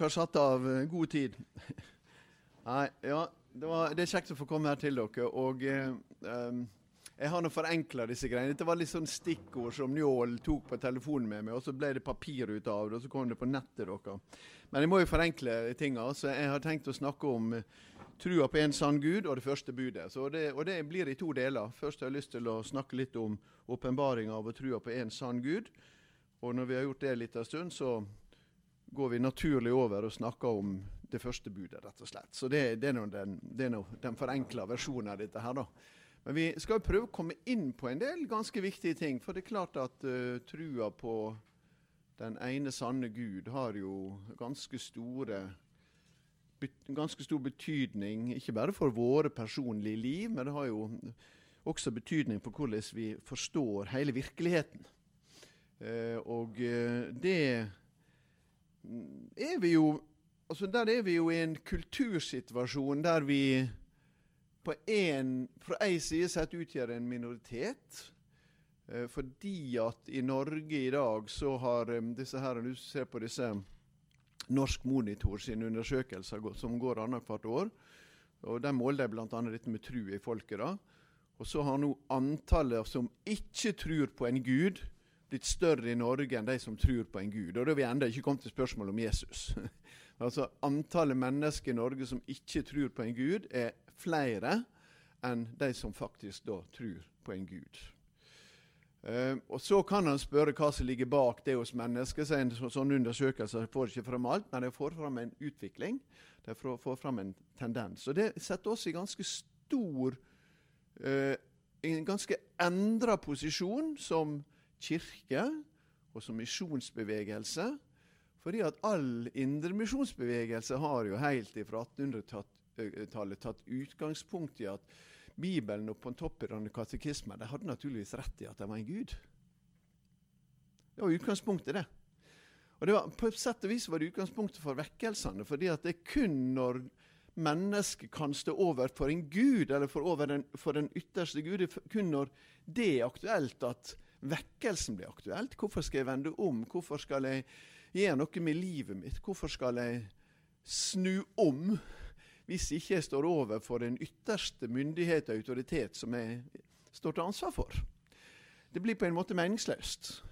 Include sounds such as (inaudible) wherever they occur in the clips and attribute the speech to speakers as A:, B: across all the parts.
A: Dere har satt av eh, god tid. (laughs) Nei, ja, det, var, det er kjekt å få komme her til dere. Og eh, jeg har nå forenkla disse greiene. Dette var litt sånn stikkord som Njål tok på telefonen med meg, og så ble det papir ut av det, og så kom det på nettet dere. Men jeg må jo forenkle tinga, så jeg har tenkt å snakke om eh, trua på en sann Gud og det første budet. Det, og det blir i to deler. Først har jeg lyst til å snakke litt om åpenbaringa av å trua på en sann Gud. Og når vi har gjort det en liten stund, så går vi naturlig over og snakker om det første budet, rett og slett. Så det, det er nå den, den forenkla versjonen av dette her, da. Men vi skal jo prøve å komme inn på en del ganske viktige ting. For det er klart at uh, trua på den ene sanne Gud har jo ganske store ganske stor betydning, ikke bare for våre personlige liv, men det har jo også betydning for hvordan vi forstår hele virkeligheten. Eh, og eh, det er vi jo altså Der er vi jo i en kultursituasjon der vi på en, fra én side sett utgjør en minoritet. Eh, fordi at i Norge i dag så har um, disse her, Du ser på disse Norsk Monitor sine undersøkelser som går annethvert år. og Der måler de bl.a. dette med tru i folket. da. Og så har nå antallet som ikke tror på en gud, blitt større i Norge enn de som tror på en gud. Og da har vi ennå ikke kommet til spørsmålet om Jesus. (laughs) altså Antallet mennesker i Norge som ikke tror på en gud, er flere enn de som faktisk da tror på en gud. Uh, og Så kan han spørre hva som ligger bak det hos mennesker. Så en så, sånn undersøkelse får ikke fram alt, men de får fram en utvikling. De får, får fram en tendens. Og Det setter oss i ganske stor uh, en ganske endra posisjon som kirke og som misjonsbevegelse. Fordi at all indremisjonsbevegelse har jo helt fra 1800-tallet tatt utgangspunkt i at Bibelen og pontopperane katekismen de hadde naturligvis rett i at det var en gud. Det var utgangspunktet, det. Og det var, På et sett og vis var det utgangspunktet for vekkelsene. fordi at det er kun når mennesket kan stå over for en gud, eller for, den, for den ytterste gud, det er kun når det er aktuelt at vekkelsen blir aktuelt. Hvorfor skal jeg vende om? Hvorfor skal jeg gjøre noe med livet mitt? Hvorfor skal jeg snu om? hvis ikke jeg står over for den ytterste myndighet og autoritet som jeg står til ansvar for. Det blir på en måte meningsløst.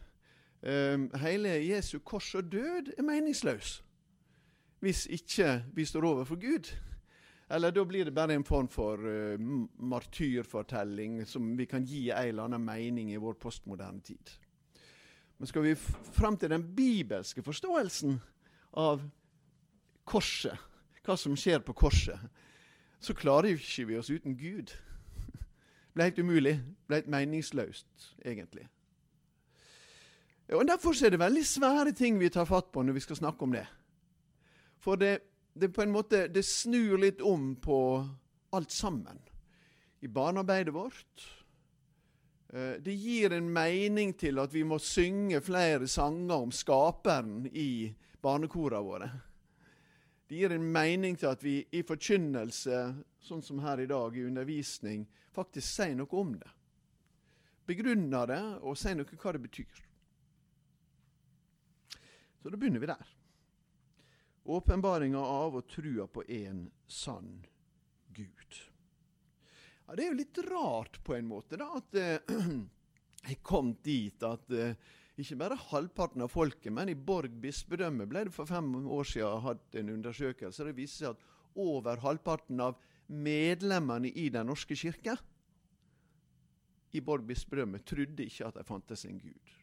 A: Um, hele Jesu kors og død er meningsløs hvis ikke vi står over for Gud. Eller da blir det bare en form for uh, martyrfortelling som vi kan gi en eller annen mening i vår postmoderne tid. Men skal vi fram til den bibelske forståelsen av korset, hva som skjer på korset, så klarer ikke vi oss uten Gud. Det (laughs) ble helt umulig. Det ble helt meningsløst, egentlig. Og Derfor er det veldig svære ting vi tar fatt på når vi skal snakke om det. For det, det på en måte, det snur litt om på alt sammen. I barnearbeidet vårt. Eh, Det gir en mening til at vi må synge flere sanger om Skaperen i barnekorene våre. Det gir en mening til at vi i forkynnelse, sånn som her i dag, i undervisning, faktisk sier noe om det. Begrunner det og sier noe hva det betyr. Så da begynner vi der. Åpenbaringa av og trua på en sann Gud. Ja, det er jo litt rart på en måte da, at eh, (clears throat) jeg kom dit at eh, ikke bare halvparten av folket, men i Borg bispedømme ble det for fem år siden hatt en undersøkelse. Det viste seg at over halvparten av medlemmene i Den norske kirke i Borg bispedømme trodde ikke at det fantes en gud.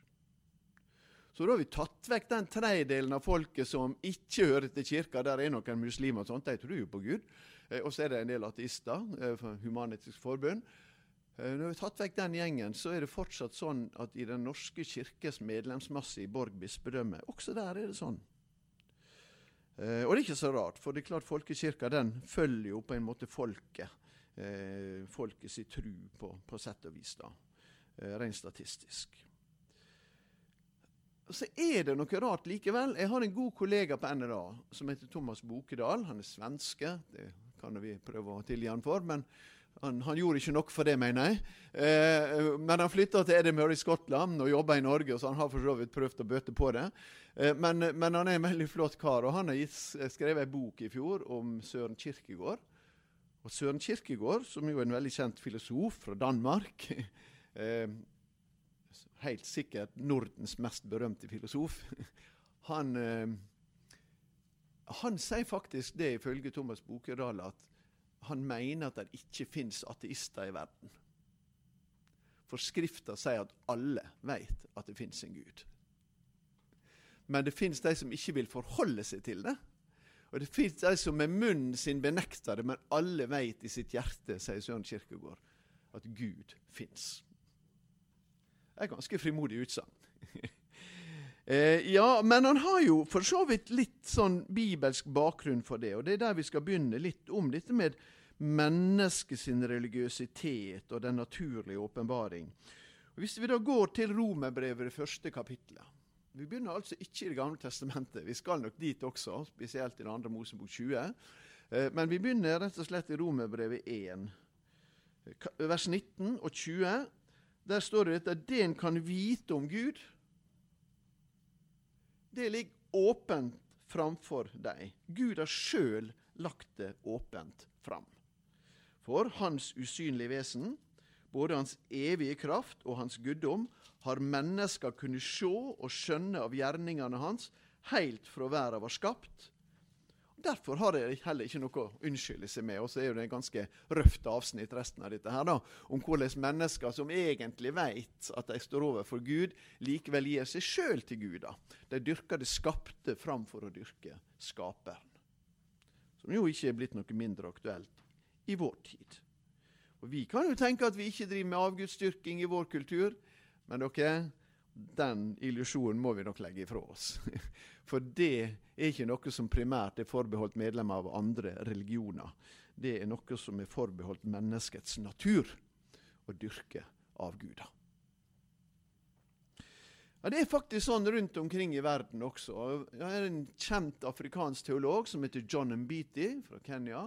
A: Så da har vi tatt vekk den tredjedelen av folket som ikke hører til kirka. Der er noen muslimer og sånt, de tror jo på Gud. Eh, og så er det en del ateister eh, Human-Etisk Forbund. Eh, Når vi har tatt vekk den gjengen, så er det fortsatt sånn at i Den norske kirkes medlemsmasse i Borg bispedømme, også der er det sånn. Og det er ikke så rart, for det er klart folkekirka den følger jo på en måte folket. Folket sin tru, på, på sett og vis, da. Rent statistisk. Så er det noe rart likevel. Jeg har en god kollega på NRA som heter Thomas Bokedal. Han er svenske. Det kan vi prøve å tilgi han for. men han, han, gjorde ikke nok for det, mener jeg. Eh, men han flytta til Edinburgh i Skottland og jobba i Norge, så han har for så vidt prøvd å bøte på det. Eh, men, men, han er en veldig flott kar, og han har skrevet en bok i fjor om Søren Kirkegård. Og Søren Kirkegård, som jo er en veldig kjent filosof fra Danmark (laughs) eh, Helt sikkert Nordens mest berømte filosof. (laughs) Han, eh, han sier faktisk det, ifølge Thomas Bokerdal, at han mener at det ikke fins ateister i verden. For Skrifta sier at alle vet at det fins en Gud. Men det fins de som ikke vil forholde seg til det. Og det fins de som med munnen sin benekter det, men alle vet i sitt hjerte, sier Søren Kirkegård, at Gud fins. Er ganske frimodig utsagn. (laughs) eh, ja, men han har jo for så vidt litt sånn bibelsk bakgrunn for det, og det er der vi skal begynne litt om dette med menneskets religiøsitet og den naturlige åpenbaring. Hvis vi da går til Romerbrevet, det første kapittelet Vi begynner altså ikke i Det gamle testamentet. Vi skal nok dit også, spesielt i det andre Mosebok 20. Eh, men vi begynner rett og slett i Romerbrevet 1, vers 19 og 20. Der står det at det en kan vite om Gud, det ligger åpent framfor deg. Gud har sjøl lagt det åpent fram. For hans usynlige vesen, både hans evige kraft og hans guddom, har mennesker kunnet se og skjønne av gjerningene hans helt fra verden var skapt. Derfor har jeg heller ikke noe å unnskylde seg med. Og så er det et ganske røft avsnitt resten av dette her da, om hvordan mennesker som egentlig vet at de står overfor Gud, likevel gir seg sjøl til Gud. da. De dyrker det skapte framfor å dyrke skaperen. Som jo ikke er blitt noe mindre aktuelt i vår tid. Og Vi kan jo tenke at vi ikke driver med avgudsdyrking i vår kultur, men dere, den illusjonen må vi nok legge ifra oss. (laughs) For det er ikke noe som primært er forbeholdt medlemmer av andre religioner. Det er noe som er forbeholdt menneskets natur å dyrke avguder. Ja, det er faktisk sånn rundt omkring i verden også. Jeg er en kjent afrikansk teolog som heter John Mbiti fra Kenya.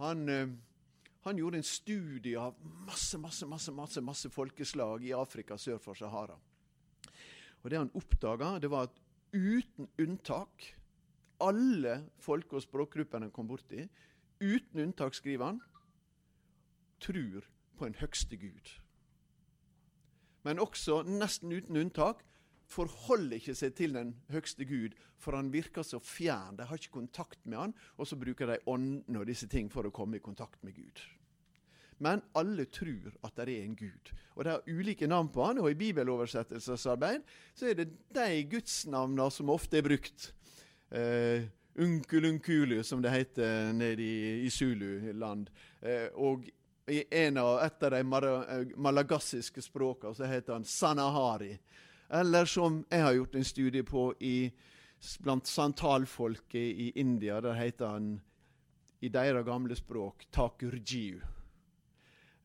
A: Han, eh, han, gjorde en studie av masse, masse, masse, masse, masse folkeslag i Afrika sør for Sahara. Og Det han oppdaga, var at uten unntak Alle folke- og språkgruppene han kom borti, uten unntak, skriver han, tror på en høgste Gud. Men også, nesten uten unntak, forholder ikke seg til den høgste Gud, for han virker så fjern. De har ikke kontakt med han, og så bruker de ånden og disse ting for å komme i kontakt med Gud. Men alle tror at det er en Gud. Og det er ulike navn på han, og i bibeloversettelsesarbeid så er det de gudsnavna som ofte er brukt. Eh, Unkulunkulu, som det heter nede i, i Zulu-land. Eh, og i av, et av de eh, malagassiske språkene så heter han sanahari. Eller som jeg har gjort en studie på i, blant santalfolket i India. Der heter han i deres gamle språk takurjiu.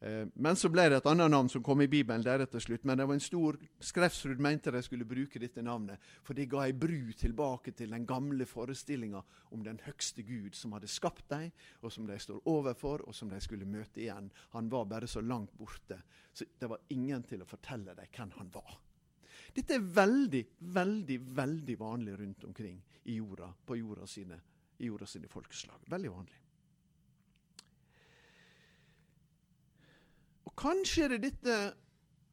A: Eh, men så ble det et annet navn som kom i Bibelen deretter slutt. Men det var en stor Skrefsrud mente de skulle bruke dette navnet, for det ga ei bru tilbake til den gamle forestillinga om den høgste Gud som hadde skapt dem, og som de står overfor, og som de skulle møte igjen. Han var bare så langt borte, så det var ingen til å fortelle dem hvem han var. Dette er veldig, veldig veldig vanlig rundt omkring i jorda, på jorda sine, i jorda sine folkeslag. Veldig vanlig. Og Kanskje er det dette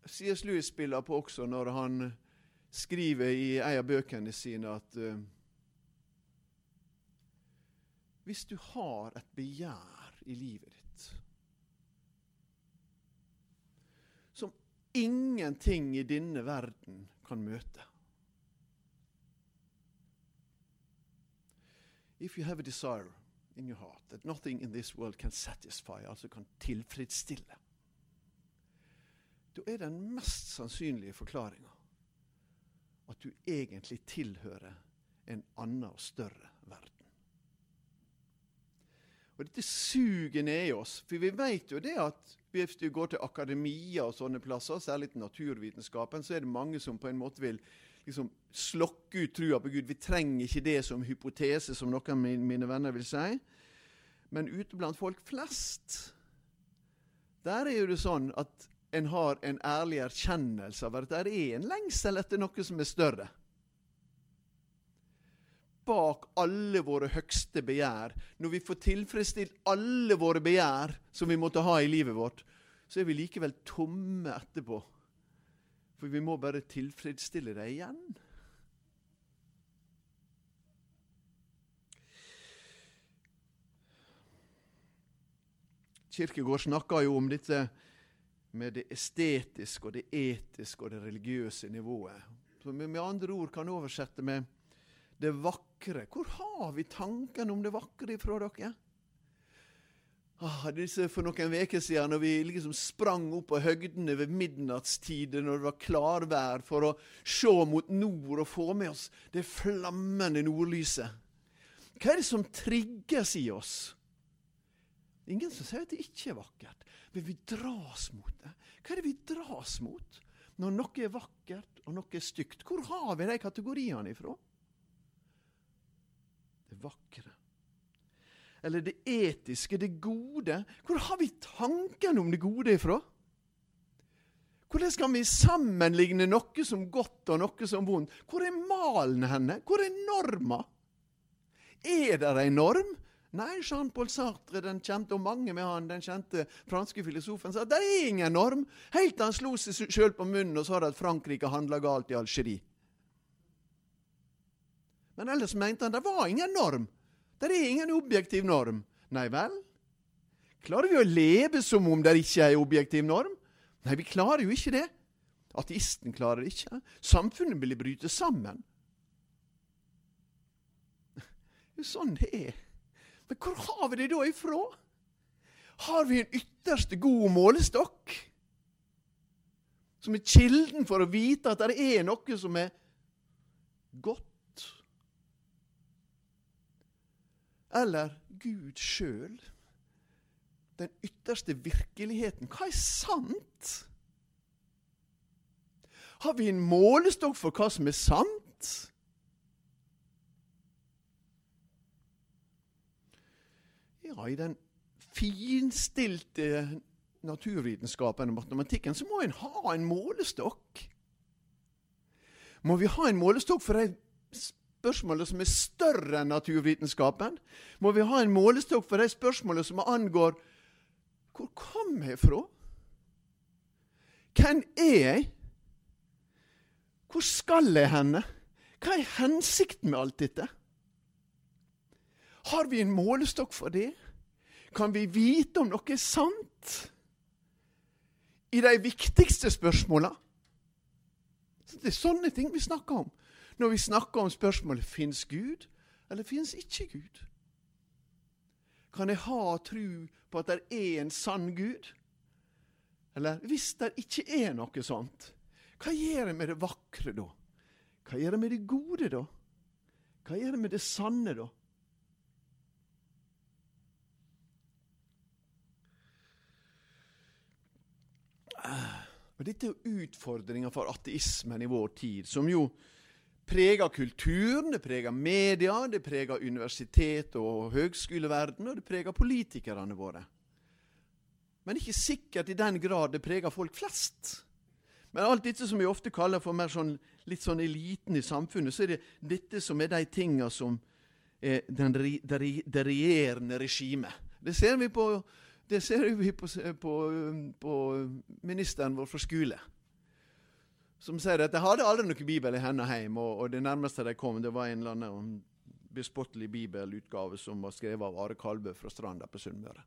A: C.S. Lewis spiller på også når han skriver i en av bøkene sine at uh, hvis du har et begjær i livet ditt som ingenting i denne verden kan møte. If you have a desire in your heart that nothing in this world can satisfy, altså kan tilfredsstille, da er den mest sannsynlige forklaringa at du egentlig tilhører en annen og større verden. Og dette suger ned i oss. For vi vet jo det at hvis du går til akademia og sånne plasser, særlig til naturvitenskapen, så er det mange som på en måte vil liksom slokke ut trua på Gud. Vi trenger ikke det som hypotese, som noen av mine venner vil si. Men ute blant folk flest, der er jo det sånn at en har en ærlig erkjennelse av at det er en lengsel etter noe som er større. Bak alle våre høgste begjær, når vi får tilfredsstilt alle våre begjær som vi måtte ha i livet vårt, så er vi likevel tomme etterpå. For vi må bare tilfredsstille det igjen. Kirkegård snakka jo om dette med det estetiske og det etiske og det religiøse nivået. Som vi med andre ord kan oversette med det vakre. Hvor har vi tanken om det vakre ifra dere? Ah, For noen uker siden når vi liksom sprang opp på høgdene ved midnattstider når det var klarvær, for å se mot nord og få med oss det flammende nordlyset. Hva er det som trigges i oss? Ingen som sier at det ikke er vakkert. Men vi dras mot det. Hva er det vi dras mot når noe er vakkert og noe er stygt? Hvor har vi de kategoriene ifra? Det vakre. Eller det etiske, det gode. Hvor har vi tanken om det gode ifra? Hvordan skal vi sammenligne noe som godt og noe som vondt? Hvor er malen henne? Hvor er norma? Er det en norm? Nei, Jean-Paul Sartre, den kjente, og mange med han, den kjente franske filosofen, sa det er ingen norm, helt til han slo seg sjøl på munnen og sa at Frankrike handla galt i Algerie. Men ellers mente han det var ingen norm. Det er ingen objektiv norm. Nei vel? Klarer vi å leve som om det ikke er en objektiv norm? Nei, vi klarer jo ikke det. Ateisten klarer det ikke. Samfunnet vil bryte sammen. (laughs) Sånn det er. Men hvor har vi det da ifra? Har vi en ytterste god målestokk? Som er kilden for å vite at det er noe som er godt? Eller Gud sjøl? Den ytterste virkeligheten. Hva er sant? Har vi en målestokk for hva som er sant? Ja, i den finstilte naturvitenskapen og matematikken så må en ha en målestokk. Må vi ha en målestokk for de spørsmålene som er større enn naturvitenskapen? Må vi ha en målestokk for de spørsmålene som angår Hvor kom jeg fra? Hvem er jeg? Hvor skal jeg henne? Hva er hensikten med alt dette? Har vi en målestokk for det? Kan vi vite om noe er sant? I de viktigste spørsmåla. Det er sånne ting vi snakker om når vi snakker om spørsmålet fins Gud eller fins ikke Gud. Kan jeg ha tru på at det er en sann Gud? Eller hvis det ikke er noe sånt, hva gjør jeg med det vakre da? Hva gjør jeg med det gode da? Hva gjør jeg med det sanne da? Dette er utfordringer for ateismen i vår tid, som jo preger kulturen, det preger media, det preger universitet og høgskoleverden, og det preger politikerne våre. Men ikke sikkert i den grad det preger folk flest. Men alt dette som vi ofte kaller for mer sånn, litt sånn eliten i samfunnet, så er det dette som er de tinga som er det regjerende regimet. Det ser vi på det ser vi på, på, på ministeren vår fra skole. Som sier at de hadde aldri noen bibel i henne hjemme, og, og, det nærmeste de kom, det var en eller annen bespottelig bibelutgave som var skrevet av Are Kalbø fra Stranda på Sunnmøre.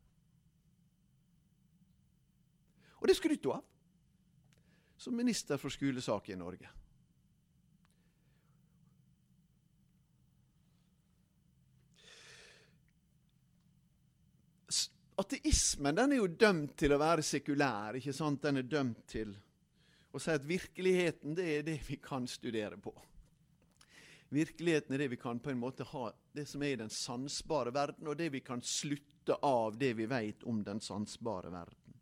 A: Og det skryter hun av som minister for skolesaker i Norge. Ateismen den er jo dømt til å være sekulær. ikke sant? Den er dømt til å si at virkeligheten det er det vi kan studere på. Virkeligheten er det vi kan på en måte ha, det som er i den sansbare verden, og det vi kan slutte av det vi vet om den sansbare verden.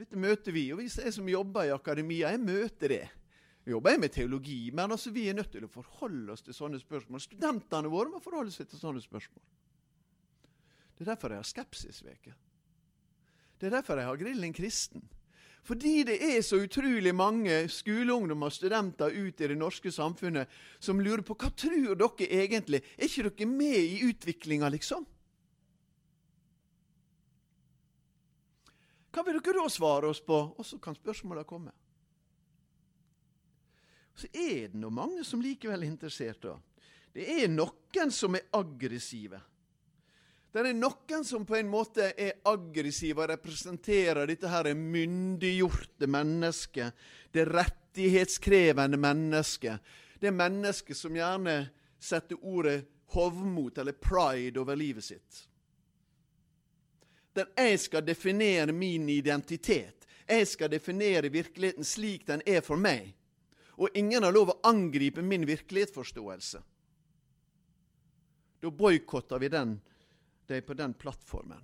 A: Dette møter vi, og hvis jeg som jobber i akademia, jeg møter det. Jeg jobber med teologi, men altså vi er nødt til å forholde oss til sånne spørsmål. Studentene våre må forholde seg til sånne spørsmål. Det er derfor jeg har skepsisveke. Det er derfor jeg har Grillen kristen. Fordi det er så utrolig mange skoleungdommer og studenter ute i det norske samfunnet som lurer på hva tror dere egentlig? Er ikke dere med i utviklinga, liksom? Hva vil dere da svare oss på? Og så kan spørsmåla komme. Så er det nå mange som likevel er interessert. da. Det er noen som er aggressive. Det er noen som på en måte er aggressive og representerer dette her myndiggjorte mennesket. Det rettighetskrevende mennesket. Det mennesket som gjerne setter ordet hovmot eller pride over livet sitt. Der jeg skal definere min identitet. Jeg skal definere virkeligheten slik den er for meg. Og ingen har lov å angripe min virkelighetsforståelse. Da boikotter vi den de er på den plattformen.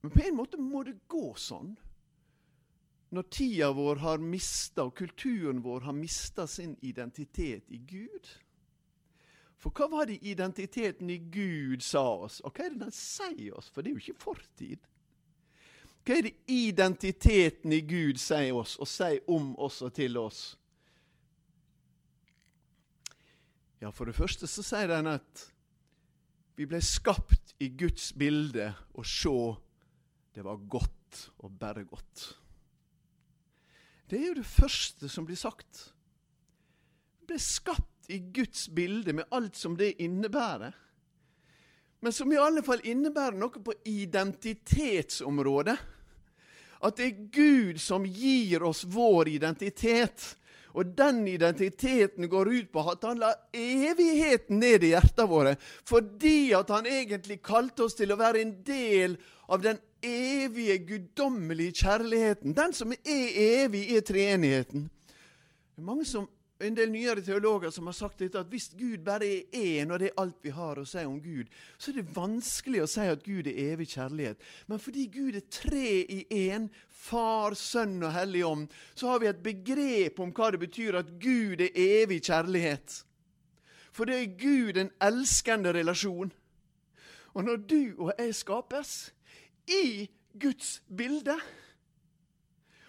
A: Men på en måte må det gå sånn. Når tida vår har mista, og kulturen vår har mista sin identitet i Gud. For hva var det identiteten i Gud sa oss, og hva er det den sier oss? For det er jo ikke fortid. Hva er det identiteten i Gud sier oss, og sier om oss og til oss? Ja, For det første så sier den at vi ble skapt i Guds bilde, og så det var godt og bare godt. Det er jo det første som blir sagt. Vi ble skapt i Guds bilde med alt som det innebærer. Men som i alle fall innebærer noe på identitetsområdet. At det er Gud som gir oss vår identitet. Og den identiteten går ut på at han la evigheten ned i hjertene våre. Fordi at han egentlig kalte oss til å være en del av den evige, guddommelige kjærligheten. Den som er evig, er treenigheten. Det er mange som en del nyere teologer som har sagt dette, at hvis Gud bare er én, og det er alt vi har å si om Gud, så er det vanskelig å si at Gud er evig kjærlighet. Men fordi Gud er tre i én, Far, Sønn og Hellig Ånd, så har vi et begrep om hva det betyr at Gud er evig kjærlighet. For det er Gud en elskende relasjon. Og når du og jeg skapes i Guds bilde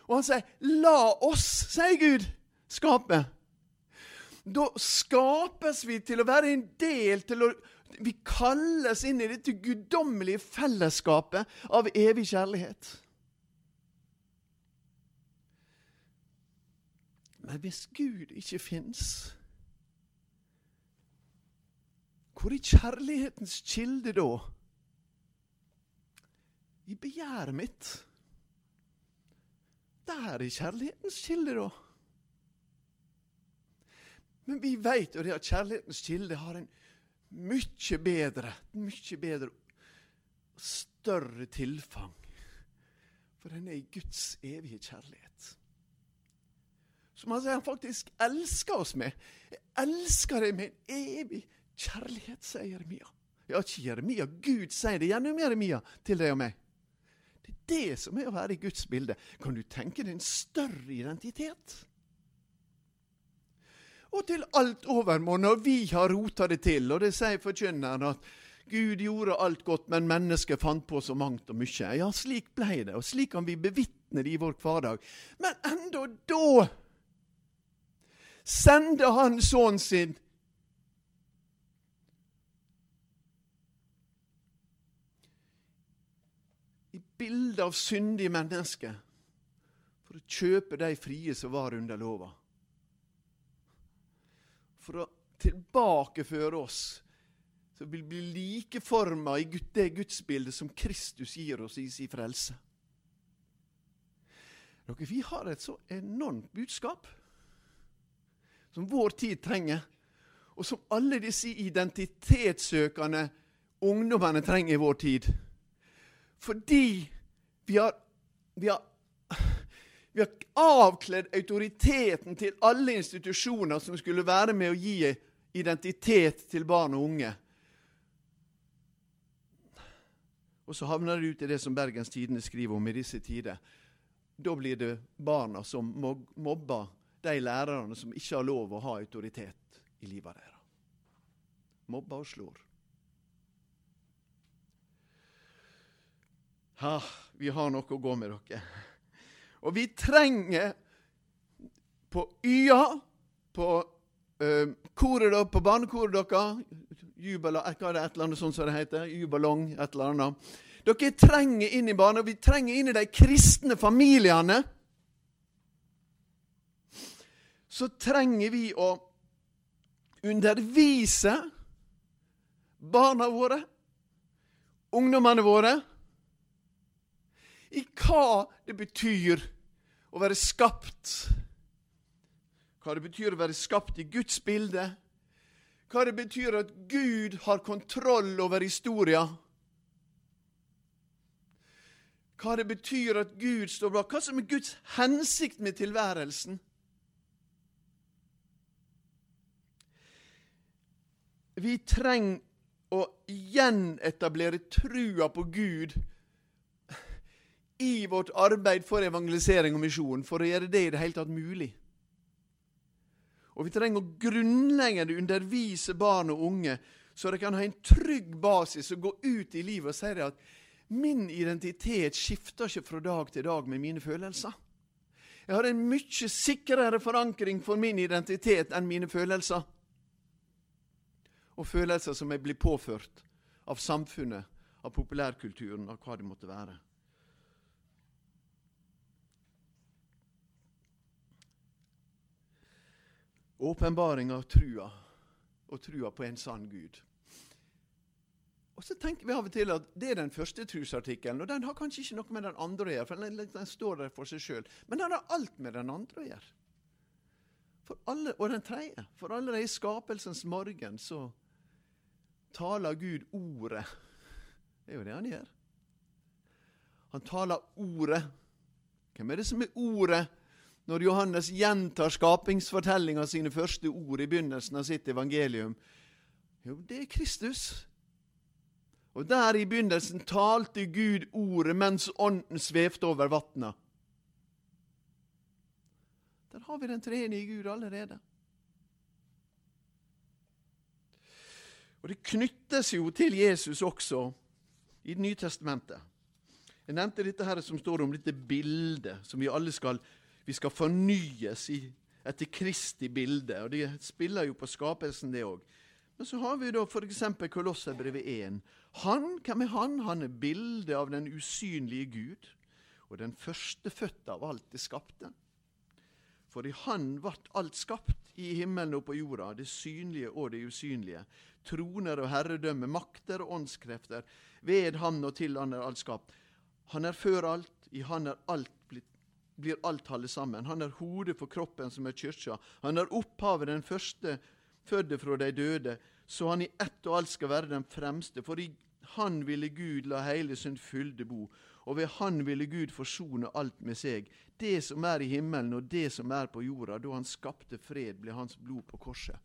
A: Og han sier 'la oss', sier Gud, skape da skapes vi til å være en del til å Vi kalles inn i dette guddommelige fellesskapet av evig kjærlighet. Men hvis Gud ikke fins, hvor er kjærlighetens kilde da? I begjæret mitt. Der er kjærlighetens kilde, da. Men vi vet jo det at kjærlighetens kilde har en mye bedre, mye bedre, større tilfang. For den er i Guds evige kjærlighet. Som han sier han faktisk elsker oss med. Jeg elsker deg med en evig kjærlighet, sier Jeremia. Ja, ikke Jeremia. Gud sier det gjennom Jeremia til deg og meg. Det er det som er å være i Guds bilde. Kan du tenke deg en større identitet? Og til alt overmål når vi har rota det til. Og det sier forkynneren at Gud gjorde alt godt, men mennesket fant på så mangt og mye. Ja, slik ble det, og slik kan vi bevitne det i vår hverdag. Men enda da sendte han sønnen sin i bildet av syndige mennesker for å kjøpe de frie som var under lova for å tilbakeføre oss så vi blir likeforma i det gudsbildet som Kristus gir oss i sin frelse. Dere, vi har et så enormt budskap som vår tid trenger, og som alle disse identitetssøkende ungdommene trenger i vår tid. Fordi vi har, vi har vi har avkledd autoriteten til alle institusjoner som skulle være med å gi identitet til barn og unge. Og så havner det ut i det som Bergens Tidende skriver om i disse tider. Da blir det barna som mobber de lærerne som ikke har lov å ha autoritet i livet deres. Mobber og slår. Ha, vi har noe å gå med, dere. Og vi trenger på Y-a, på uh, koret da, på barnekoret deres Jubela, hva er det et eller annet sånt som det heter? Jubalong, et eller annet. Dere trenger inn i barne, vi trenger inn i de kristne familiene. Så trenger vi å undervise barna våre, ungdommene våre, i hva det betyr å være skapt. Hva det betyr å være skapt i Guds bilde. Hva det betyr at Gud har kontroll over historia. Hva det betyr at Gud står bak. Hva som er Guds hensikt med tilværelsen. Vi trenger å gjenetablere trua på Gud i vårt arbeid for evangelisering og misjon for å gjøre det i det hele tatt mulig. Og vi trenger å grunnleggende undervise barn og unge, så de kan ha en trygg basis og gå ut i livet og si at min identitet skifter ikke fra dag til dag med mine følelser. Jeg har en mye sikrere forankring for min identitet enn mine følelser. Og følelser som jeg blir påført av samfunnet, av populærkulturen, av hva det måtte være. Åpenbaring av trua, og trua på en sann Gud. Og så tenker vi av og til at Det er den første trosartikkelen, og den har kanskje ikke noe med den andre å gjøre. for Den, den står der for seg sjøl. Men den har alt med den andre å gjøre. Alle, og den tredje. For allerede i skapelsens morgen så taler Gud ordet. Det er jo det han gjør. Han taler ordet. Hvem er det som er ordet? Når Johannes gjentar skapingsfortellinga sine første ord i begynnelsen av sitt evangelium? Jo, det er Kristus. Og der i begynnelsen talte Gud ordet mens ånden svevde over vatna. Der har vi den treenige Gud allerede. Og Det knyttes jo til Jesus også i Det nye testamentet. Jeg nevnte dette her som står om dette bildet som vi alle skal vi skal fornyes i, etter Kristi bilde. og Det spiller jo på skapelsen, det òg. Men så har vi da f.eks. Kolosserbrevet 1. Han, hvem er han? Han er bildet av den usynlige Gud og den førstefødte av alt det skapte. For i Han ble alt skapt, i himmelen og på jorda, det synlige og det usynlige. Troner og herredømme, makter og åndskrefter. Ved Han og til Han er alt skapt. Han er før alt, i Han er alt blir alt holdt sammen. Han er hodet for kroppen, som er kyrkja. Han er opphavet, den første fødde fra de døde, så han i ett og alt skal være den fremste. For i han ville Gud la hele sin fylde bo, og ved han ville Gud forsone alt med seg. Det som er i himmelen og det som er på jorda, da han skapte fred, ble hans blod på korset.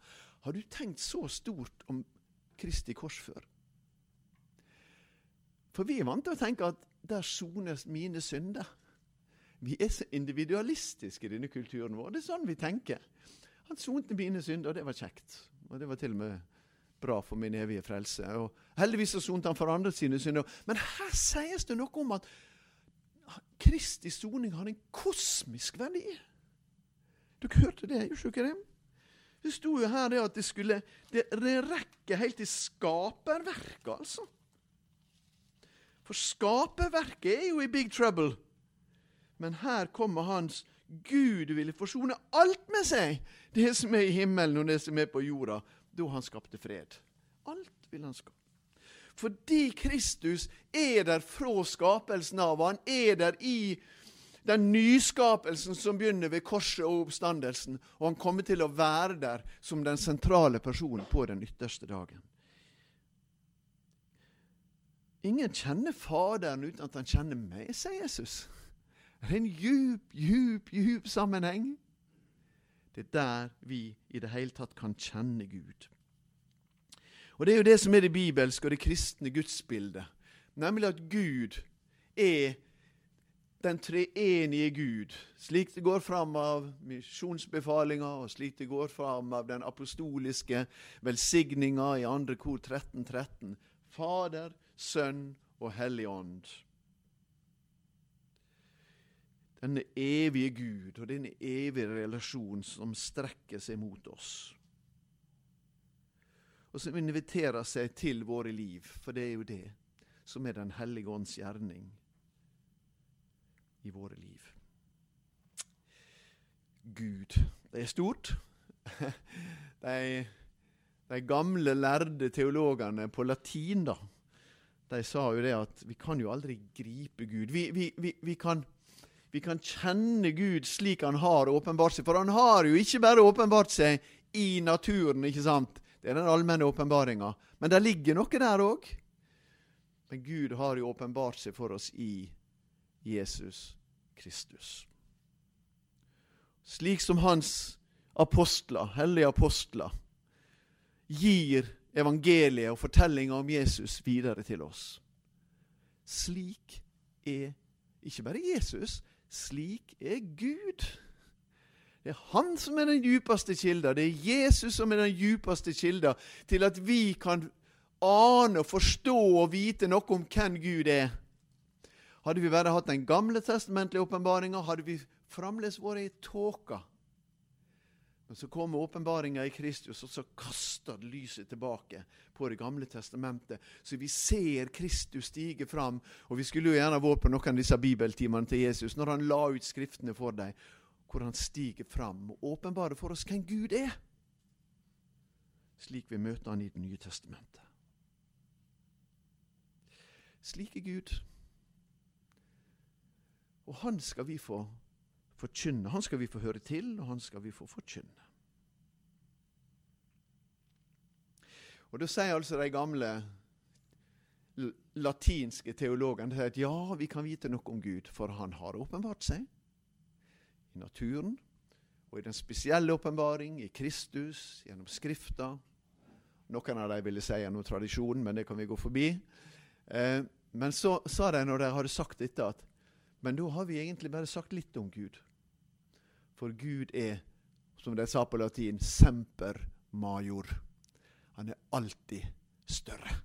A: Har du tenkt så stort om Kristi kors før? For vi er vant til å tenke at der sones mine synder. Vi er så individualistiske i denne kulturen vår. Det er sånn vi tenker. Han sonte mine synder, og det var kjekt. Og det var til og med bra for min evige frelse. Og heldigvis så sonte han for andre sine synder. Men her sies det noe om at Kristi soning har en kosmisk verdi. Dere hørte det, gjorde dere det? Det sto jo her det at det skulle Det rekker helt til skaperverket, altså. For skaperverket er jo i big trouble. Men her kommer hans Gud ville forsone alt med seg, det som er i himmelen og det som er på jorda, da han skapte fred. Alt vil han skape. Fordi Kristus er der fra skapelsen av. Han er der i den nyskapelsen som begynner ved korset og oppstandelsen. Og han kommer til å være der som den sentrale personen på den ytterste dagen. Ingen kjenner Faderen uten at han kjenner meg, sier Jesus. Det er en djup, djup, djup sammenheng. Det er der vi i det hele tatt kan kjenne Gud. Og Det er jo det som er det bibelske og det kristne gudsbildet. Nemlig at Gud er den treenige Gud, slik det går fram av misjonsbefalinga, og slik det går fram av den apostoliske velsigninga i 2. kor 13.13. 13. Fader, Sønn og Hellig Ånd. Denne evige Gud og denne evige relasjon som strekker seg mot oss. Og som inviterer seg til våre liv, for det er jo det som er Den hellige ånds gjerning i våre liv. Gud, det er stort. (laughs) De, de gamle, lærde teologene på latin, da, de sa jo det at vi kan jo aldri gripe Gud. Vi, vi, vi, vi kan, kan, kjenne Gud slik han har åpenbart seg. For han har jo ikke bare åpenbart seg i naturen, ikke sant? Det er den allmenne åpenbaringa. Men det ligger noe der òg. Men Gud har jo åpenbart seg for oss i Jesus Kristus. Slik som hans apostler, hellige apostler, gir evangeliet og fortellinga om Jesus videre til oss. Slik er ikke bare Jesus, slik er Gud. Det er Han som er den djupeste kilda. Det er Jesus som er den djupeste kilda til at vi kan ane og forstå og vite noe om hvem Gud er. Hadde vi bare hatt den gamle testamentlige åpenbaringa, hadde vi fremdeles vært i tåka. Men så kommer åpenbaringa i Kristus, og så kaster lyset tilbake på Det gamle testamentet. Så vi ser Kristus stige fram. Og vi skulle jo gjerne vært på noen av disse bibeltimene til Jesus når han la ut Skriftene for dem, hvor han stiger fram og åpenbarer for oss hvem Gud er. Slik vi møter han i Det nye testamentet. Slik er Gud. Og han skal vi få forkynne. Han skal vi få høre til, og han skal vi få forkynne. Og Da sier altså de gamle latinske teologene at ja, vi kan vite noe om Gud, for han har åpenbart seg i naturen og i den spesielle åpenbaring, i Kristus, gjennom Skrifta. Noen av dem ville si gjennom tradisjonen, men det kan vi gå forbi. Eh, men så sa de når de hadde sagt dette, at men da har vi egentlig bare sagt litt om Gud. For Gud er, som de sa på latin, semper major. Han er alltid større.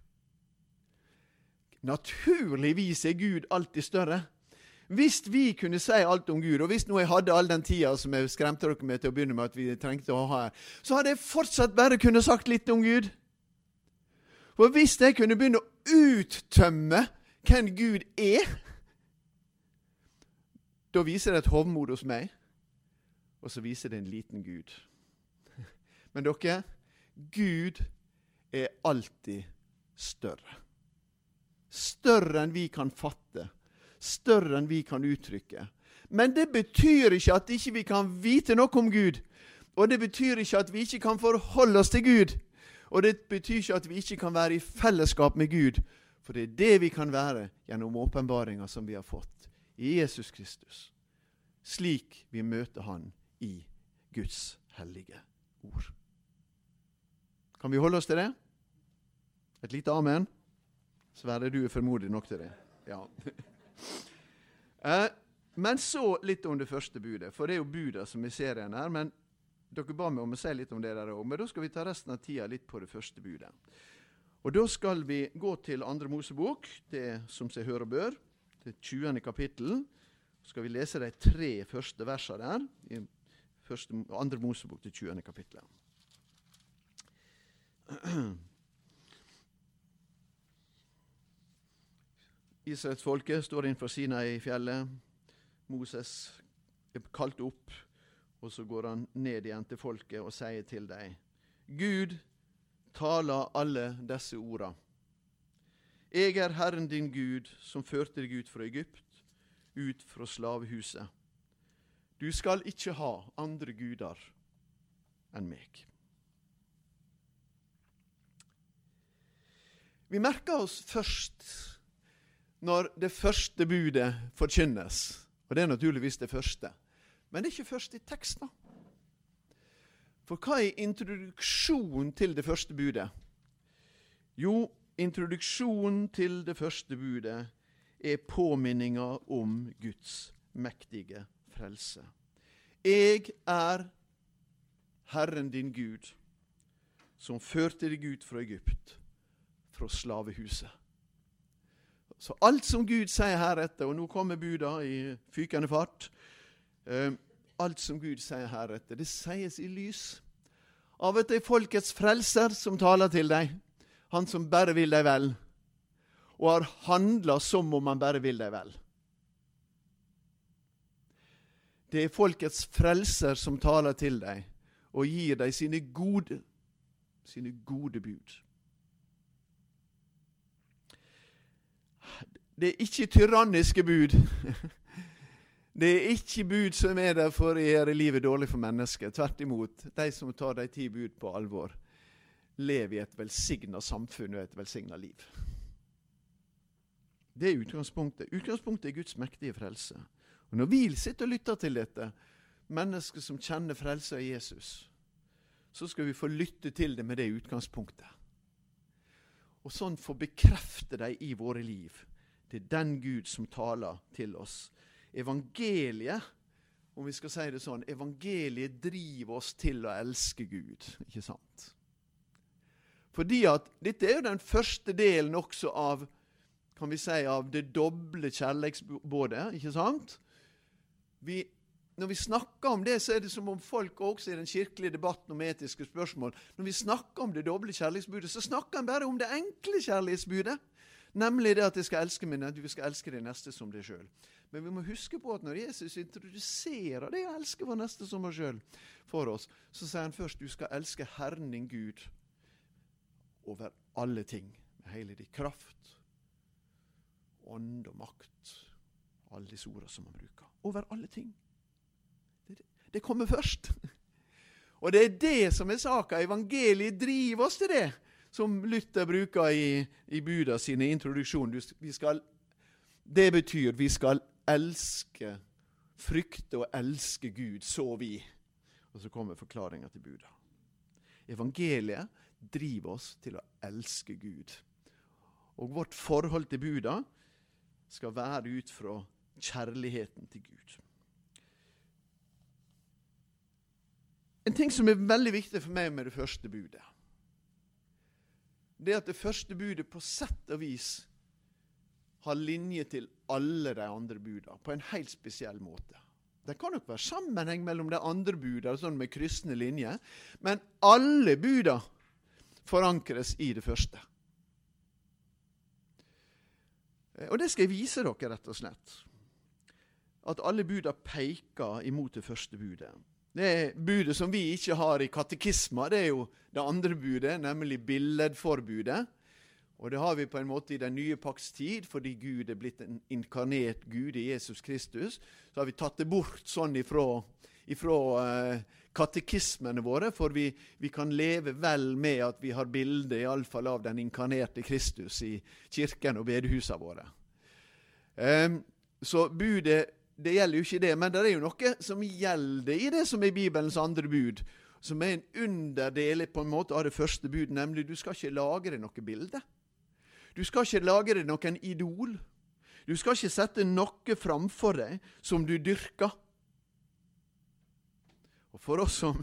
A: Naturligvis er Gud alltid større. Hvis vi kunne si alt om Gud, og hvis nå jeg hadde all den tida som jeg skremte dere med til å begynne med at vi trengte å ha her, så hadde jeg fortsatt bare kunne sagt litt om Gud. For hvis jeg kunne begynne å uttømme hvem Gud er da viser det et hovmod hos meg, og så viser det en liten Gud. (laughs) Men dere, Gud er alltid større. Større enn vi kan fatte. Større enn vi kan uttrykke. Men det betyr ikke at ikke vi ikke kan vite noe om Gud. Og det betyr ikke at vi ikke kan forholde oss til Gud. Og det betyr ikke at vi ikke kan være i fellesskap med Gud. For det er det vi kan være gjennom åpenbaringa som vi har fått i Jesus Kristus, slik vi møter Han i Guds hellige ord. Kan vi holde oss til det? Et lite amen? Sverre, du er formodig nok til det. Ja. (laughs) eh, men så litt om det første budet, for det er jo budet som er serien her. men Dere ba meg om å si litt om det der òg, men da skal vi ta resten av tida litt på det første budet. Og Da skal vi gå til Andre Mosebok, det som seg hører og bør det 20. kapittel. Så skal vi lese de tre første versene der, første, andre Mosebok til 20. kapittel. Israelsfolket står innenfor Sinai-fjellet. Moses er kalt opp, og så går han ned igjen til folket og sier til dem Gud taler alle disse ordene. Jeg er Herren din Gud, som førte deg ut fra Egypt, ut fra slavehuset. Du skal ikke ha andre guder enn meg. Vi merker oss først når det første budet forkynnes, Og det er naturligvis det første. Men det er ikke først i teksten. For hva er introduksjonen til det første budet? Jo, introduksjonen til det første budet er påminninga om Guds mektige frelse. Jeg er Herren din Gud, som førte deg ut fra Egypt, fra slavehuset. Så alt som Gud sier heretter, og nå kommer buda i fykende fart eh, Alt som Gud sier heretter, det sies i lys av at det er folkets frelser som taler til deg, han som bare vil deg vel, og har handla som om han bare vil deg vel. Det er folkets frelser som taler til deg og gir deg sine gode, sine gode bud. Det er ikke tyranniske bud. (laughs) Det er ikke bud som er der for å gjøre livet dårlig for mennesker. Tvert imot. De som tar de ti bud på alvor, lever i et velsigna samfunn og et velsigna liv. Det er utgangspunktet. Utgangspunktet er Guds mektige frelse. Og Når vi sitter og lytter til dette, mennesker som kjenner frelse av Jesus, så skal vi få lytte til det med det utgangspunktet. Og sånn få bekrefte dem i våre liv. Det er den Gud som taler til oss. Evangeliet, om vi skal si det sånn, evangeliet driver oss til å elske Gud. Ikke sant? Fordi at dette er jo den første delen også av kan vi si, av det doble kjærlighetsbådet. ikke sant? Vi, når vi snakker om det, så er det som om folk også i den kirkelige debatten om etiske spørsmål Når vi snakker om det doble kjærlighetsbudet, så snakker en bare om det enkle kjærlighetsbudet. Nemlig det at jeg skal elske min, du skal elske din neste som deg sjøl. Men vi må huske på at når Jesus introduserer det å elske vår neste som oss sjøl for oss, så sier han først du skal elske Herren din Gud over alle ting. Med hele din kraft, ånd og makt. Alle disse ordene som han bruker over alle ting. Det, det kommer først. Og det er det som er saka. Evangeliet driver oss til det, som Luther bruker i, i Buda sine introduksjon. det betyr vi skal elske, frykte og elske Gud, så vi. Og så kommer forklaringa til Buda. Evangeliet driver oss til å elske Gud. Og vårt forhold til Buda skal være ut fra kjærligheten til Gud. En ting som er veldig viktig for meg med det første budet, det er at det første budet på sett og vis har linje til alle de andre budene på en helt spesiell måte. Det kan nok være sammenheng mellom de andre budene sånn med kryssende linjer, men alle budene forankres i det første. Og det skal jeg vise dere, rett og slett at alle buda peker imot det første budet. Det budet som vi ikke har i katekisma, det er jo det andre budet, nemlig billedforbudet. Og det har vi på en måte i den nye pakts tid, fordi Gud er blitt en inkarnert Gud i Jesus Kristus. Så har vi tatt det bort sånn ifra, ifra uh, katekismene våre, for vi, vi, kan leve vel med at vi har bilde iallfall av den inkarnerte Kristus i kirken og bedehusene våre. Um, så budet det gjelder jo ikke det, men det er jo noe som gjelder i det som er Bibelens andre bud. Som er en underdel på en måte av det første bud, nemlig du skal ikke lage deg noe bilde. Du skal ikke lage deg noen idol. Du skal ikke sette noe framfor deg som du dyrker. Og For oss som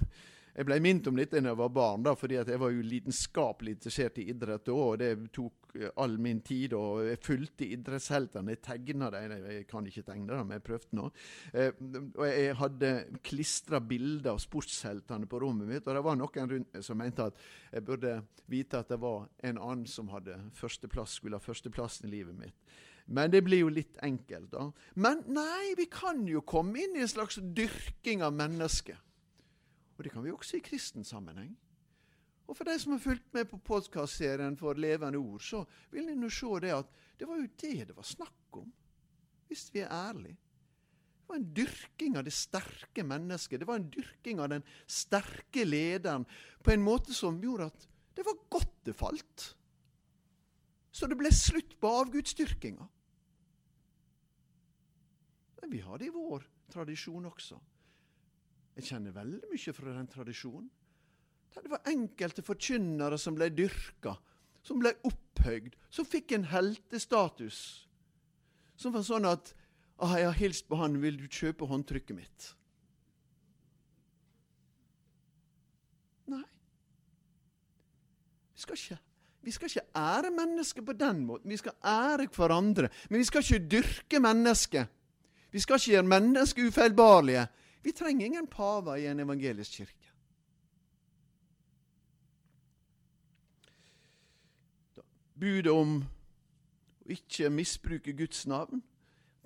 A: jeg ble minnet om dette da jeg var barn, da, fordi jeg var jo lidenskapelig interessert i idrett. Og det tok eh, all min tid. og Jeg fulgte idrettsheltene. Jeg tegna dem. Jeg kan ikke tegne dem, jeg prøvde nå. Eh, og jeg hadde klistra bilder av sportsheltene på rommet mitt. Og det var noen rundt som mente at jeg burde vite at det var en annen som hadde førsteplass, skulle ha førsteplassen i livet mitt. Men det blir jo litt enkelt, da. Men nei, vi kan jo komme inn i en slags dyrking av mennesket. Og det kan vi også i kristen sammenheng. Og for de som har fulgt med på podkastserien for Levende ord, så vil de nå se det at det var jo det det var snakk om, hvis vi er ærlige. Det var en dyrking av det sterke mennesket. Det var en dyrking av den sterke lederen på en måte som gjorde at det var godt det falt. Så det ble slutt på avgudsdyrkinga. Men vi har det i vår tradisjon også. Jeg kjenner veldig mye fra den tradisjonen. Der det var enkelte forkynnere som ble dyrka, som ble opphøyd, som fikk en heltestatus. Som var sånn at ah, 'Jeg har hilst på han, vil du kjøpe håndtrykket mitt?' Nei. Vi skal ikke vi skal ikke ære mennesket på den måten. Vi skal ære hverandre. Men vi skal ikke dyrke mennesket. Vi skal ikke gjøre mennesket ufeilbarlige. Vi trenger ingen paver i en evangelisk kirke. Budet om å ikke misbruke Guds navn.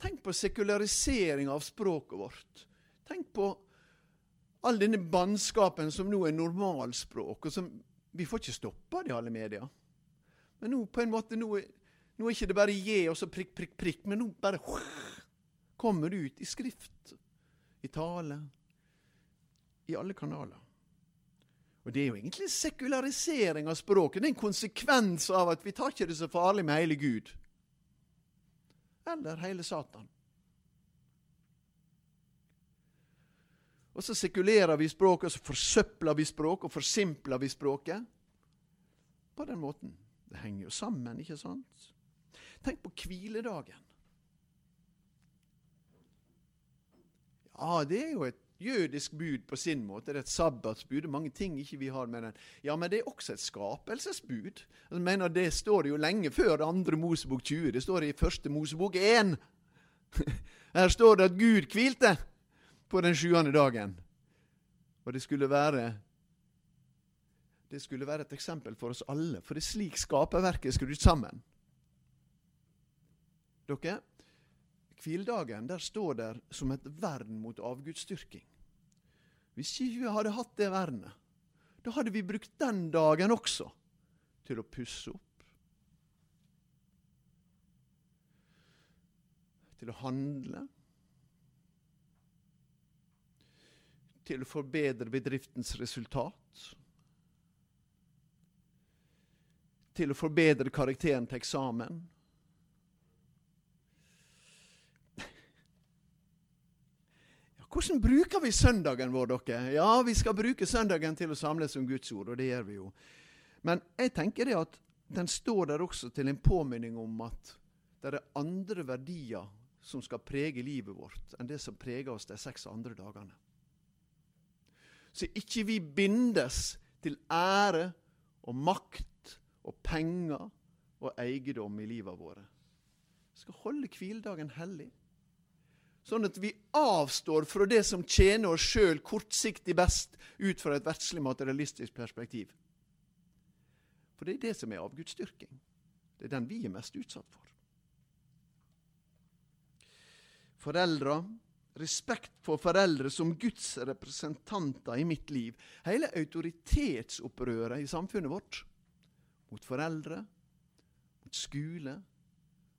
A: Tenk på sekularisering av språket vårt. Tenk på all denne bannskapen som nå er normalspråk, og som vi får ikke stoppa i alle medier. Men nå på en måte, nå er, nå er ikke det bare je og så prikk, prikk, prikk, men nå bare (laughs) kommer det ut i skrift, i tale, i alle kanaler. Og Det er jo egentlig sekularisering av språket. Det er en konsekvens av at vi tar ikke det så farlig med hele Gud. Eller hele Satan. Og så sekulerer vi språket, og så forsøpler vi språket, og forsimpler vi språket. På den måten. Det henger jo sammen, ikke sant? Tenk på hviledagen. Ja, det er jo et jødisk bud på sin måte. Det er et sabbatsbud. Det er mange ting ikke vi har med den. Ja, men det er også et skapelsesbud. Jeg mener, Det står jo lenge før det andre Mosebok 20. Det står i første Mosebok 1. (laughs) Her står det at Gud hvilte på den sjuende dagen. Og det skulle være det skulle være et eksempel for oss alle, for det er slik skaperverket er skrudd sammen. Dere, Hviledagen der står der som et vern mot avgudsdyrking. Hvis ikke vi hadde hatt det vernet, da hadde vi brukt den dagen også til å pusse opp. Til å handle. Til å forbedre bedriftens resultat. Til å forbedre karakteren til eksamen. Hvordan bruker vi søndagen vår, dere? Ja, vi skal bruke søndagen til å samles om Guds ord, og det gjør vi jo. Men jeg tenker det at den står der også til en påminning om at det er andre verdier som skal prege livet vårt, enn det som preger oss de seks andre dagene. Så ikke vi bindes til ære og makt og penger og eiendom i livet våre. Vi skal holde hviledagen hellig. Sånn at vi avstår fra det som tjener oss sjøl kortsiktig best ut fra et verdslig materialistisk perspektiv. For det er det som er avgudsdyrking. Det er den vi er mest utsatt for. Foreldre, respekt for foreldre som Guds representanter i mitt liv. Hele autoritetsopprøret i samfunnet vårt. Mot foreldre, mot skole,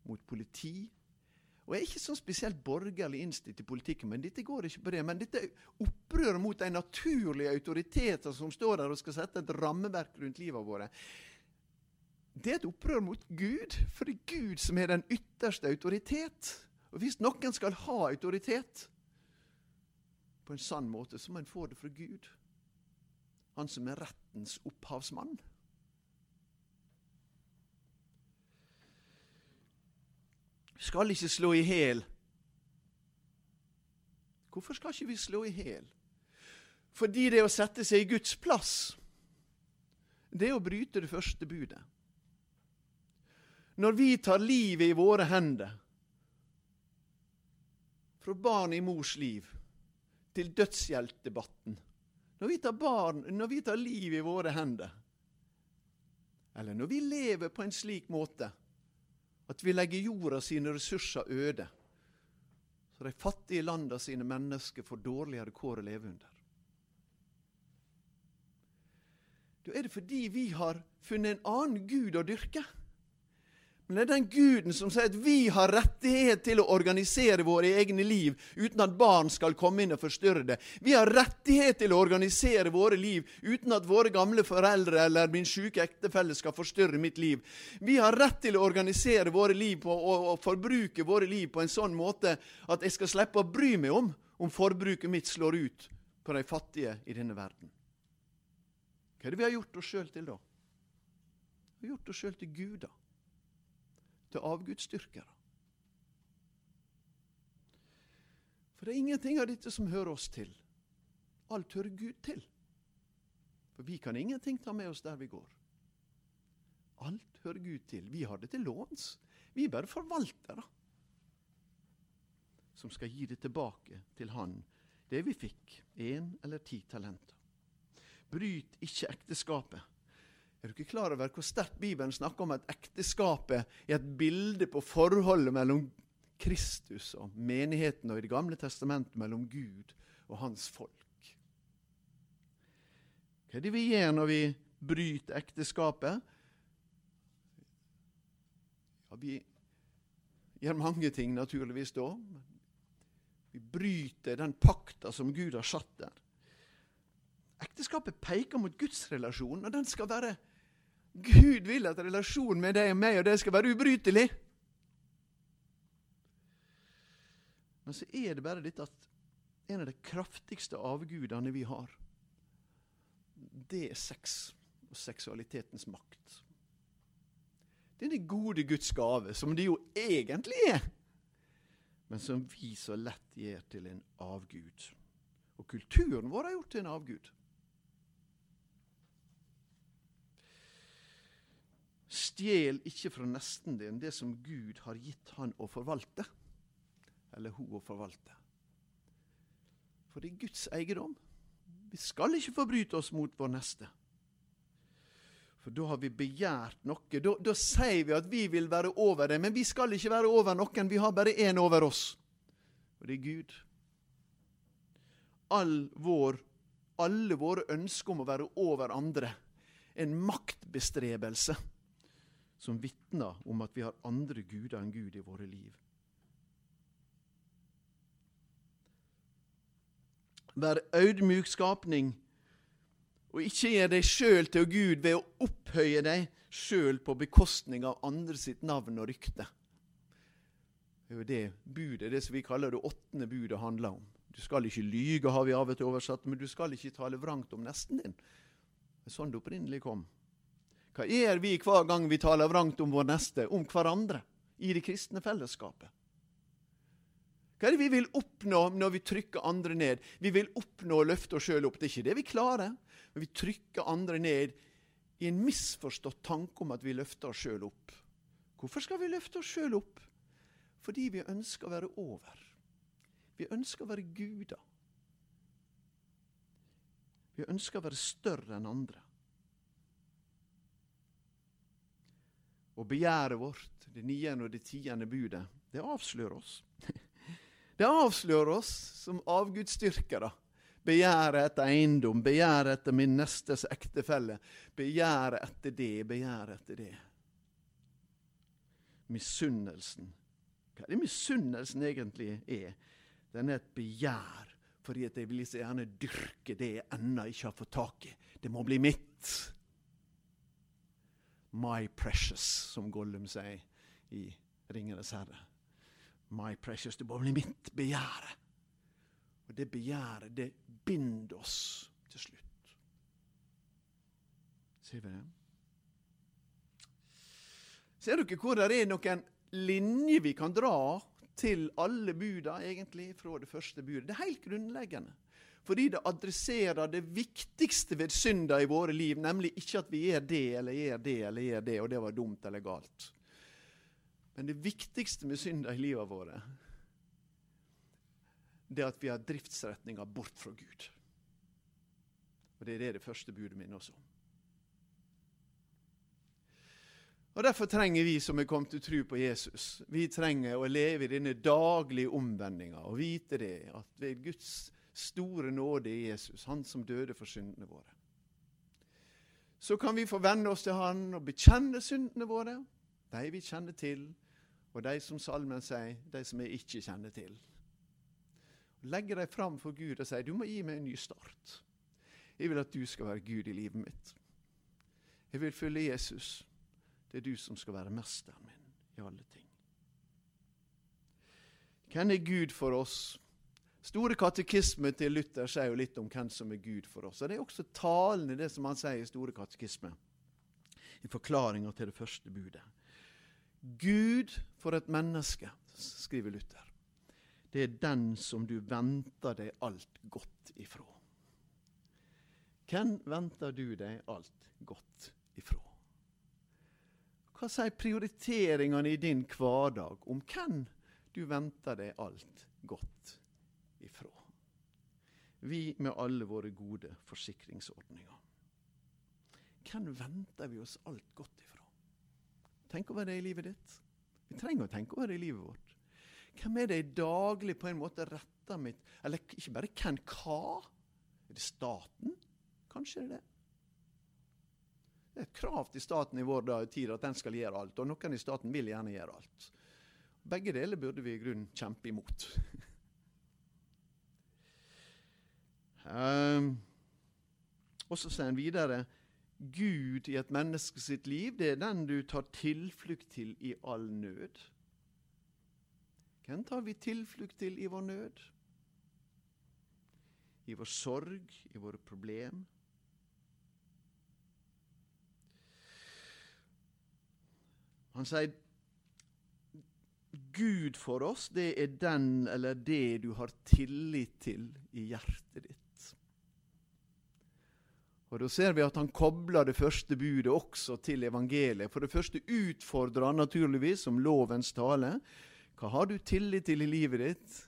A: mot politi, og Jeg er ikke sånn spesielt borgerlig innstilt i politikken, men dette går ikke på det. Men dette opprøret mot de naturlige autoriteter som står der og skal sette et rammeverk rundt livet vårt, det er et opprør mot Gud. For det er Gud som er den ytterste autoritet. Og hvis noen skal ha autoritet på en sann måte, så må en få det fra Gud. Han som er rettens opphavsmann. Skal ikke slå i hjel. Hvorfor skal ikke vi slå i hjel? Fordi det å sette seg i Guds plass, det er å bryte det første budet. Når vi tar livet i våre hender, fra barn i mors liv til dødshjelpdebatten når vi, tar barn, når vi tar liv i våre hender, eller når vi lever på en slik måte at vi legger jorda sine ressurser øde, så de fattige landa sine mennesker får dårligere kår å leve under. Da er det fordi vi har funnet en annen gud å dyrke. Men det er den guden som sier at vi har rettighet til å organisere våre egne liv uten at barn skal komme inn og forstyrre det. Vi har rettighet til å organisere våre liv uten at våre gamle foreldre eller min syke ektefelle skal forstyrre mitt liv. Vi har rett til å organisere våre liv på, og, og forbruke våre liv på en sånn måte at jeg skal slippe å bry meg om om forbruket mitt slår ut på de fattige i denne verden. Hva er det vi har gjort oss sjøl til, da? Vi har gjort oss sjøl til guder til avgudsdyrkere. For det er ingenting av dette som hører oss til. Alt hører Gud til. For vi kan ingenting ta med oss der vi går. Alt hører Gud til. Vi har det til låns. Vi er bare forvaltere som skal gi det tilbake til Han, det vi fikk, én eller ti talenter. Bryt ikke ekteskapet er du ikke klar over hvor sterkt Bibelen snakker om at ekteskapet er et bilde på forholdet mellom Kristus og menigheten, og i Det gamle testamentet mellom Gud og hans folk? Hva er det vi gjør når vi bryter ekteskapet? Ja, vi gjør mange ting, naturligvis, da. Vi bryter den pakta som Gud har satt der. Ekteskapet peker mot gudsrelasjonen, og den skal være Gud vil at relasjonen med deg og meg og det skal være ubrytelig. Men så er det bare dette at en av de kraftigste avgudene vi har, det er sex og seksualitetens makt. Denne gode Guds gave, som det jo egentlig er, men som vi så lett gjør til en avgud. Og kulturen vår har gjort til en avgud. Stjel ikke fra nesten din det som Gud har gitt han å forvalte, eller hun å forvalte. For det er Guds eiendom. Vi skal ikke forbryte oss mot vår neste. For da har vi begjært noe. Da, da sier vi at vi vil være over det, men vi skal ikke være over noen. Vi har bare én over oss, og det er Gud. All vår, alle våre ønsker om å være over andre, en maktbestrebelse som vitner om at vi har andre guder enn Gud i våre liv. Vær audmjuk skapning, og ikke gjør deg sjøl til Gud ved å opphøye deg sjøl på bekostning av andre sitt navn og rykte. Det er jo det budet, det som vi kaller det åttende budet, handler om. Du skal ikke lyge, har vi av og til oversatt, men du skal ikke tale vrangt om nesten din. Det er sånn det opprinnelig kom. Hva gjør vi hver gang vi taler vrangt om vår neste, om hverandre, i det kristne fellesskapet? Hva er det vi vil oppnå når vi trykker andre ned? Vi vil oppnå å løfte oss sjøl opp. Det er ikke det vi klarer. Men vi trykker andre ned i en misforstått tanke om at vi løfter oss sjøl opp. Hvorfor skal vi løfte oss sjøl opp? Fordi vi ønsker å være over. Vi ønsker å være guder. Vi ønsker å være større enn andre. Og begjæret vårt, det niende og det tiende budet, det avslører oss. (laughs) Det avslører oss som avgudsdyrkere. Begjæret etter eiendom, begjæret etter min nestes ektefelle. Begjæret etter det, begjæret etter det. Misunnelsen. Hva er det misunnelsen egentlig er? Den er et begjær fordi at jeg vil så gjerne dyrke det jeg ennå ikke har fått tak i. Det må bli mitt. My precious, som Gollum sier i Ringenes herre. My precious, det må bli mitt begjære. Og det begjæret, det binder oss til slutt. Ser vi det? Ser dere hvor det er noen linjer vi kan dra til alle buda, egentlig, fra det første budet? Det er helt grunnleggende. Fordi det adresserer det viktigste ved synda i våre liv, nemlig ikke at vi gjør det eller gjør det eller gjør det, og det var dumt eller galt. Men det viktigste med synda i livet våre, det er at vi har driftsretninga bort fra Gud. Og det er det det første budet minner oss om. Og Derfor trenger vi som er kommet til tro på Jesus, vi trenger å leve i denne daglige omvendinga og vite det at ved Guds store nåde i Jesus, han som døde for syndene våre. Så kan vi få venne oss til han og bekjenne syndene våre. De vi kjenner til, og de som salmen sier, de som jeg ikke kjenner til. Legge dem fram for Gud og sier du må gi meg en ny start. Jeg vil at du skal være Gud i livet mitt. Jeg vil følge Jesus. Det er du som skal være mesteren min i alle ting. Hvem er Gud for oss? Store katekisme til Luther sier jo litt om hvem som er Gud for oss. Og Det er også talende, det som han sier i Store katekisme, i forklaringa til det første budet. Gud for et menneske, skriver Luther, det er den som du venter deg alt godt ifra. Hvem venter du deg alt godt ifra? Hva sier prioriteringene i din hverdag om hvem du venter deg alt godt ifra. Vi med alle våre gode forsikringsordninger. Hvem venter vi oss alt godt ifra? Tenk over det i livet ditt. Vi trenger å tenke over det i livet vårt. Hvem er det jeg daglig på en måte retter mitt Eller ikke bare hvem, hva? Er det staten? Kanskje er det det. Det er et krav til staten i vår tid at den skal gjøre alt, og noen i staten vil gjerne gjøre alt. Begge deler burde vi i grunnen kjempe imot. (laughs) um, og så sier han videre Gud i et menneske sitt liv, det er den du tar tilflukt til i all nød. Hvem tar vi tilflukt til i vår nød? I vår sorg, i våre problem? Han sier Gud for oss, det er den eller det du har tillit til i hjertet ditt. Og Da ser vi at han kobler det første budet også til evangeliet. For det første utfordrer han naturligvis om lovens tale. Hva har du tillit til i livet ditt?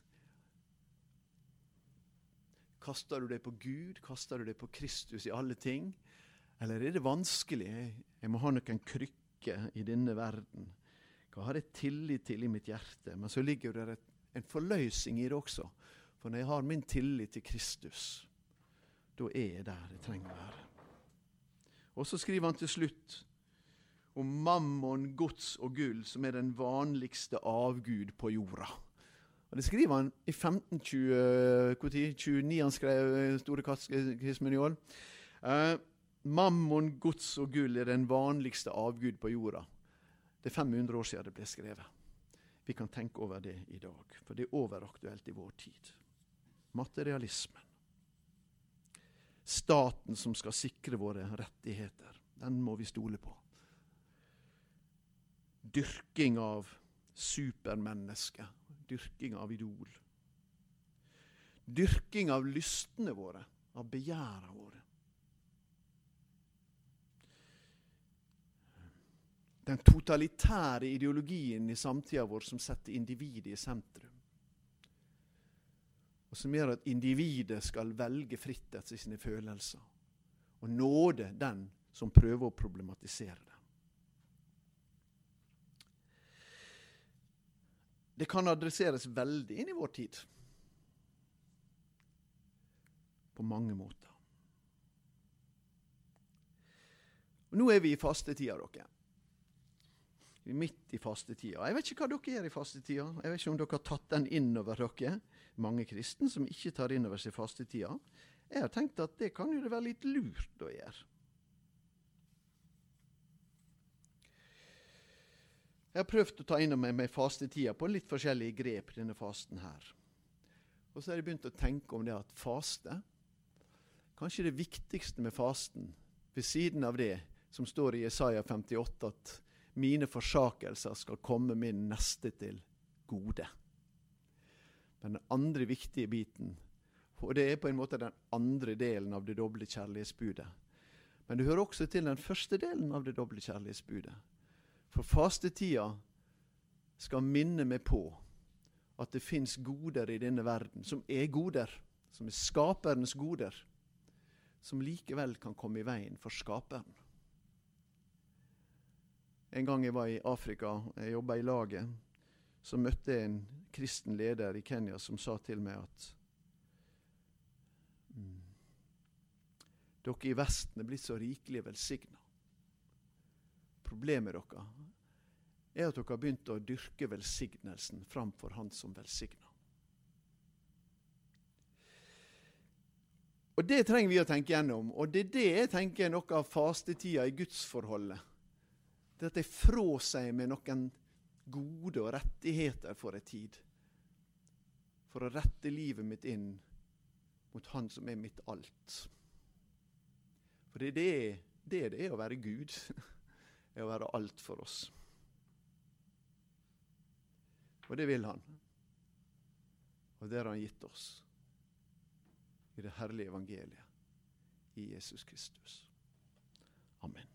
A: Kaster du deg på Gud? Kaster du deg på Kristus i alle ting? Eller er det vanskelig? Jeg må ha noen krykker i denne verden. Hva har jeg tillit til i mitt hjerte? Men så ligger det en forløsning i det også. For når jeg har min tillit til Kristus, da er jeg der jeg trenger å være. Og så skriver han til slutt om mammon, gods og gull, som er den vanligste avgud på jorda. Og Det skriver han i 1529. Han skrev Store katekismen i år. Uh, mammon, gods og gull er den vanligste avgud på jorda. Det er 500 år siden det ble skrevet. Vi kan tenke over det i dag, for det er overaktuelt i vår tid. Materialismen. Staten som skal sikre våre rettigheter. Den må vi stole på. Dyrking av supermennesker. Dyrking av idol. Dyrking av lystene våre, av begjærene våre. den totalitære ideologien i samtida vår som setter individet i sentrum. Og som gjør at individet skal velge fritt etter sine følelser. Og nåde den som prøver å problematisere det. Det kan adresseres veldig inn i vår tid. På mange måter. Og nå er vi i fastetida, dere Vi er midt i fastetida. Jeg vet ikke hva dere gjør i fastetida. Jeg vet ikke om dere har tatt den inn over dere. Mange kristne som ikke tar inn over seg fastetida. Jeg har tenkt at det kan jo det være litt lurt å gjøre. Jeg har prøvd å ta inn over meg fastetida på litt forskjellige grep denne fasten her. Og så har jeg begynt å tenke om det at faste Kanskje det viktigste med fasten, ved siden av det som står i Jesaja 58, at mine forsakelser skal komme min neste til gode. Den andre viktige biten, og det er på en måte den andre delen av det doble kjærlighetsbudet. Men det hører også til den første delen av det doble kjærlighetsbudet. For fastetida skal minne meg på at det fins goder i denne verden som er goder, som er skaperens goder, som likevel kan komme i veien for skaperen. En gang jeg var i Afrika, jeg jobba i laget, så møtte jeg en kristen leder i Kenya som sa til meg at mm, dere i Vesten er blitt så rikelig velsigna. Problemet deres er at dere har begynt å dyrke velsignelsen framfor Han som velsigna. Og Det trenger vi å tenke gjennom. Og det er det jeg tenker er noe av fastetida i gudsforholdet. Det at jeg fråsier meg noen gode og rettigheter for en tid. For å rette livet mitt inn mot Han som er mitt alt. For det er det det, er det å være Gud. (laughs) er å være alt for oss. Og det vil Han. Og det har Han gitt oss i det herlige evangeliet i Jesus Kristus. Amen.